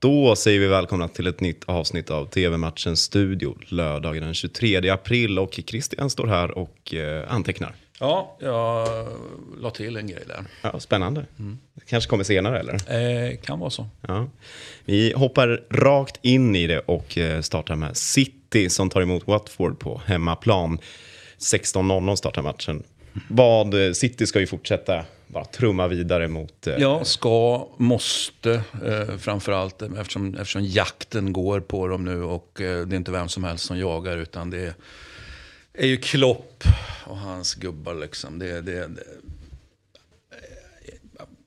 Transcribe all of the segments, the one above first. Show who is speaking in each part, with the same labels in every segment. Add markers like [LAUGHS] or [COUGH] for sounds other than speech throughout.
Speaker 1: Då säger vi välkomna till ett nytt avsnitt av TV-matchens studio lördagen den 23 april och Christian står här och eh, antecknar.
Speaker 2: Ja, jag la till en grej där.
Speaker 1: Ja, spännande. Mm. Det kanske kommer senare eller?
Speaker 2: Eh, kan vara så.
Speaker 1: Ja. Vi hoppar rakt in i det och eh, startar med City som tar emot Watford på hemmaplan. 16.00 startar matchen. Vad, eh, City ska ju fortsätta bara trumma vidare mot...
Speaker 2: Eh... Ja, ska, måste eh, framförallt eftersom, eftersom jakten går på dem nu och eh, det är inte vem som helst som jagar utan det är, ju Klopp och hans gubbar liksom. Det, det, det,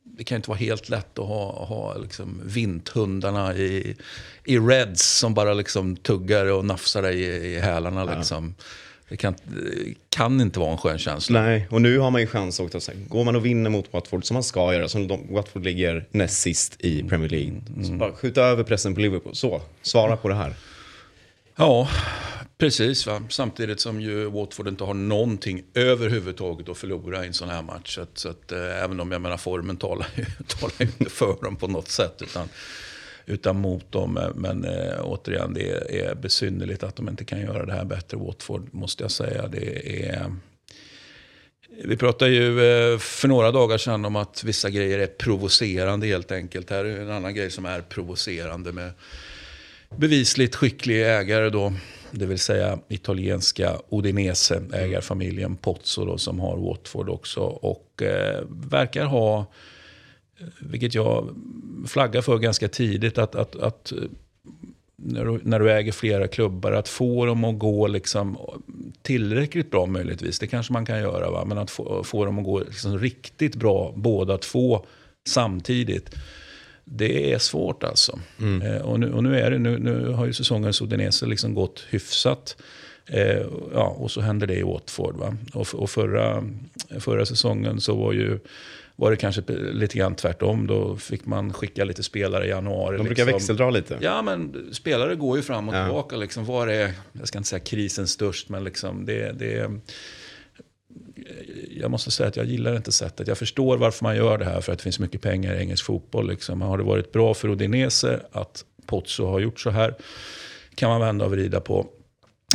Speaker 2: det kan inte vara helt lätt att ha, ha liksom vinthundarna i, i Reds som bara liksom tuggar och nafsar dig i, i hälarna. Liksom. Ja. Det kan, kan inte vara en skön känsla.
Speaker 1: Nej, och nu har man ju chans också. Så går man och vinner mot Watford, som man ska göra, som de, Watford ligger näst sist i Premier League, mm. så bara skjuta över pressen på Liverpool. Så, svara på det här.
Speaker 2: Ja, precis. Va? Samtidigt som ju Watford inte har någonting överhuvudtaget att förlora i en sån här match. Så att, så att äh, även om jag menar formen talar ju [LAUGHS] talar inte för dem på något sätt. Utan utan mot dem. Men eh, återigen, det är, besynnerligt att de inte kan göra det här bättre. Watford måste jag säga. Det är... Vi pratade ju eh, för några dagar sedan om att vissa grejer är provocerande helt enkelt. Här är en annan grej som är provocerande med bevisligt skicklig ägare då. Det vill säga italienska Odinese-ägarfamiljen Pozzo då, som har Watford också. Och eh, verkar ha vilket jag flaggar för ganska tidigt, att, att, att när, du, när du äger flera klubbar, att få dem att gå liksom tillräckligt bra möjligtvis, det kanske man kan göra, va? men att få, få dem att gå liksom riktigt bra båda två samtidigt. Det är svårt alltså. Mm. Eh, och, nu, och nu, är det, nu, nu har ju säsongen Udinese liksom gått hyfsat. Eh, ja, och så händer det i Watford. Va? Och, och förra, förra säsongen så var ju var det kanske lite grann tvärtom. Då fick man skicka lite spelare i januari.
Speaker 1: De brukar liksom. växeldra lite.
Speaker 2: Ja, men spelare går ju fram och ja. tillbaka. Liksom, var är, jag ska inte säga krisen störst, men liksom det, det jag måste säga att jag gillar inte sättet. Jag förstår varför man gör det här, för att det finns mycket pengar i engelsk fotboll. Liksom. Har det varit bra för Udinese att Pozzo har gjort så här? Kan man vända och vrida på.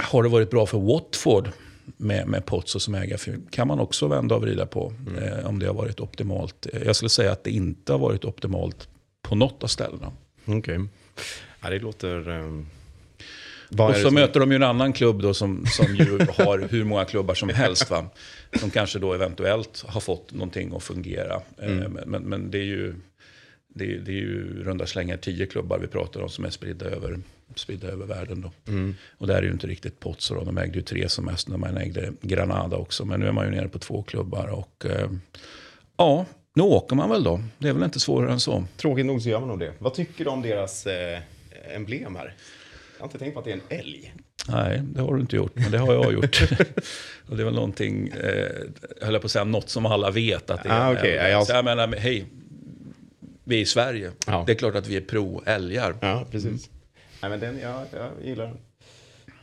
Speaker 2: Har det varit bra för Watford med, med Pozzo som ägare kan man också vända och vrida på mm. eh, om det har varit optimalt. Jag skulle säga att det inte har varit optimalt på något av ställena.
Speaker 1: Okej. Okay. Ja, det låter... Um...
Speaker 2: och så som... möter de ju en annan klubb då som, som ju har hur många klubbar som helst. Va? Som kanske då eventuellt har fått någonting att fungera. Eh, mm. Men, men det är ju det, är, det är ju runda slängar tio klubbar vi pratar om som är spridda över, spridda över världen. Då. Mm. Och där är ju inte riktigt Pozzo. Då. De ägde ju tre som mest när man ägde Granada också. Men nu är man ju nere på två klubbar. Och eh, ja, nu åker man väl då. Det är väl inte svårare än så.
Speaker 1: Tråkigt nog så gör man nog det. Vad tycker du om deras eh, emblem här? Jag har inte tänkt på att det är en älg.
Speaker 2: Nej, det har du inte gjort, men det har jag gjort. [LAUGHS] och det är väl någonting, eh, höll jag på att säga, något som alla vet att det är.
Speaker 1: Ah, okay.
Speaker 2: jag... Så jag menar, hej, vi är i Sverige. Ja. Det är klart att vi är pro-älgar.
Speaker 1: Ja, precis. Mm. Nej, men den, ja, jag gillar den.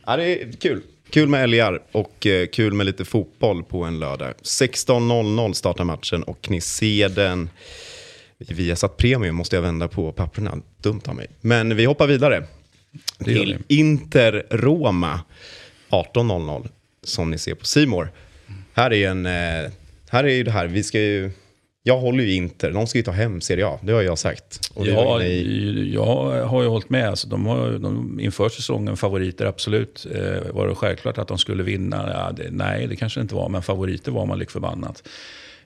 Speaker 1: Ja, det är kul. Kul med älgar och eh, kul med lite fotboll på en lördag. 16.00 startar matchen och ni ser den via satt premium måste jag vända på papperna. Dumt av mig. Men vi hoppar vidare till Inter Roma 18.00 som ni ser på Simor. Här är en... Eh, här är ju det här, vi ska ju jag håller ju Inter, de ska ju ta hem Serie A, det har jag sagt.
Speaker 2: Ja, ni... jag har ju hållit med. Alltså, de har de inför säsongen favoriter, absolut. Eh, var det självklart att de skulle vinna? Ja, det, nej, det kanske inte var, men favoriter var man lik förbannat.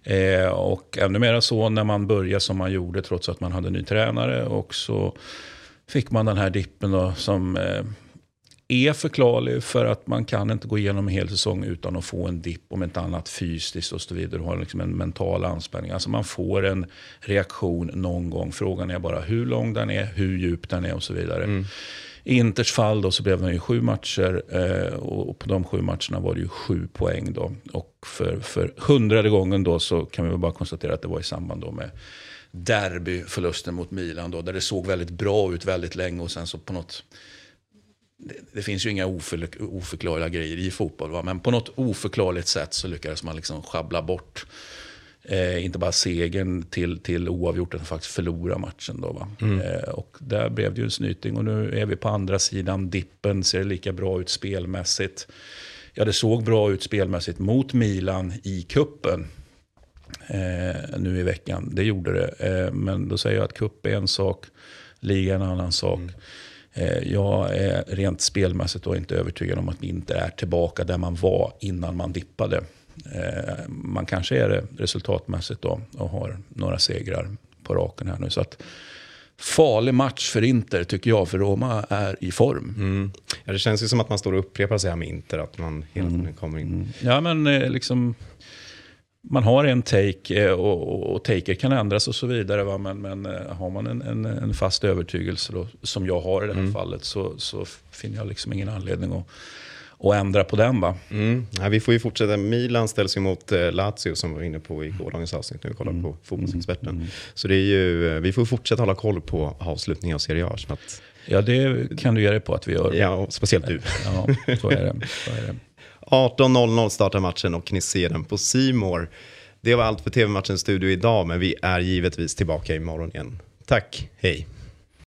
Speaker 2: Eh, och ännu mer så när man började som man gjorde, trots att man hade ny tränare. Och så fick man den här dippen då, som eh, är förklarlig för att man kan inte gå igenom en hel säsong utan att få en dipp, om inte annat fysiskt och så vidare. Du har liksom en mental anspänning. Alltså man får en reaktion någon gång. Frågan är bara hur lång den är, hur djup den är och så vidare. Mm. I Inters fall då så blev det ju sju matcher eh, och på de sju matcherna var det ju sju poäng. Då. Och för, för hundrade gången då så kan vi bara konstatera att det var i samband då med derbyförlusten mot Milan. Då, där det såg väldigt bra ut väldigt länge och sen så på något det, det, finns ju inga oför, oförklarliga grejer i fotboll. Va? Men på något oförklarligt sätt så lyckades man liksom schabbla bort Eh, inte bara segern till, till oavgjort, utan faktiskt förlora matchen. Då, va? Mm. Eh, och där blev det ju en snyting och nu är vi på andra sidan dippen, ser lika bra ut spelmässigt. Ja, det såg bra ut spelmässigt mot Milan i kuppen eh, nu i veckan. Det gjorde det. Eh, men då säger jag att kupp är en sak, liga en annan sak. Mm. Eh, jag är rent spelmässigt då inte övertygad om att vi inte är tillbaka där man var innan man dippade. Eh, man kanske är det resultatmässigt då och har några segrar på raken här nu. Så att, farlig match för Inter tycker jag, för Roma är i form.
Speaker 1: Mm. Ja, det känns ju som att man står och upprepar sig här med Inter, att man hela mm. tiden kommer in. Mm.
Speaker 2: Ja, men eh, liksom... Man har en take och, och, och taker kan ändras och så vidare. Va? Men, men har man en, en, en fast övertygelse, då, som jag har i det här mm. fallet, så, så finner jag liksom ingen anledning att och ändra på den. Va?
Speaker 1: Mm. Ja, vi får ju fortsätta. Milan ställs ju mot eh, Lazio som vi var inne på i gårdagens avsnitt när vi kollade mm. på Fotbollsexperten. Mm. Så det är ju, eh, vi får fortsätta hålla koll på avslutningen av Serie A. Att...
Speaker 2: Ja, det kan du ge dig på att vi gör.
Speaker 1: Ja, speciellt du.
Speaker 2: Ja, så är det. Så är det.
Speaker 1: 18.00 startar matchen och ni ser den på Simor. Det var allt för TV-matchens studio idag, men vi är givetvis tillbaka imorgon igen. Tack, hej.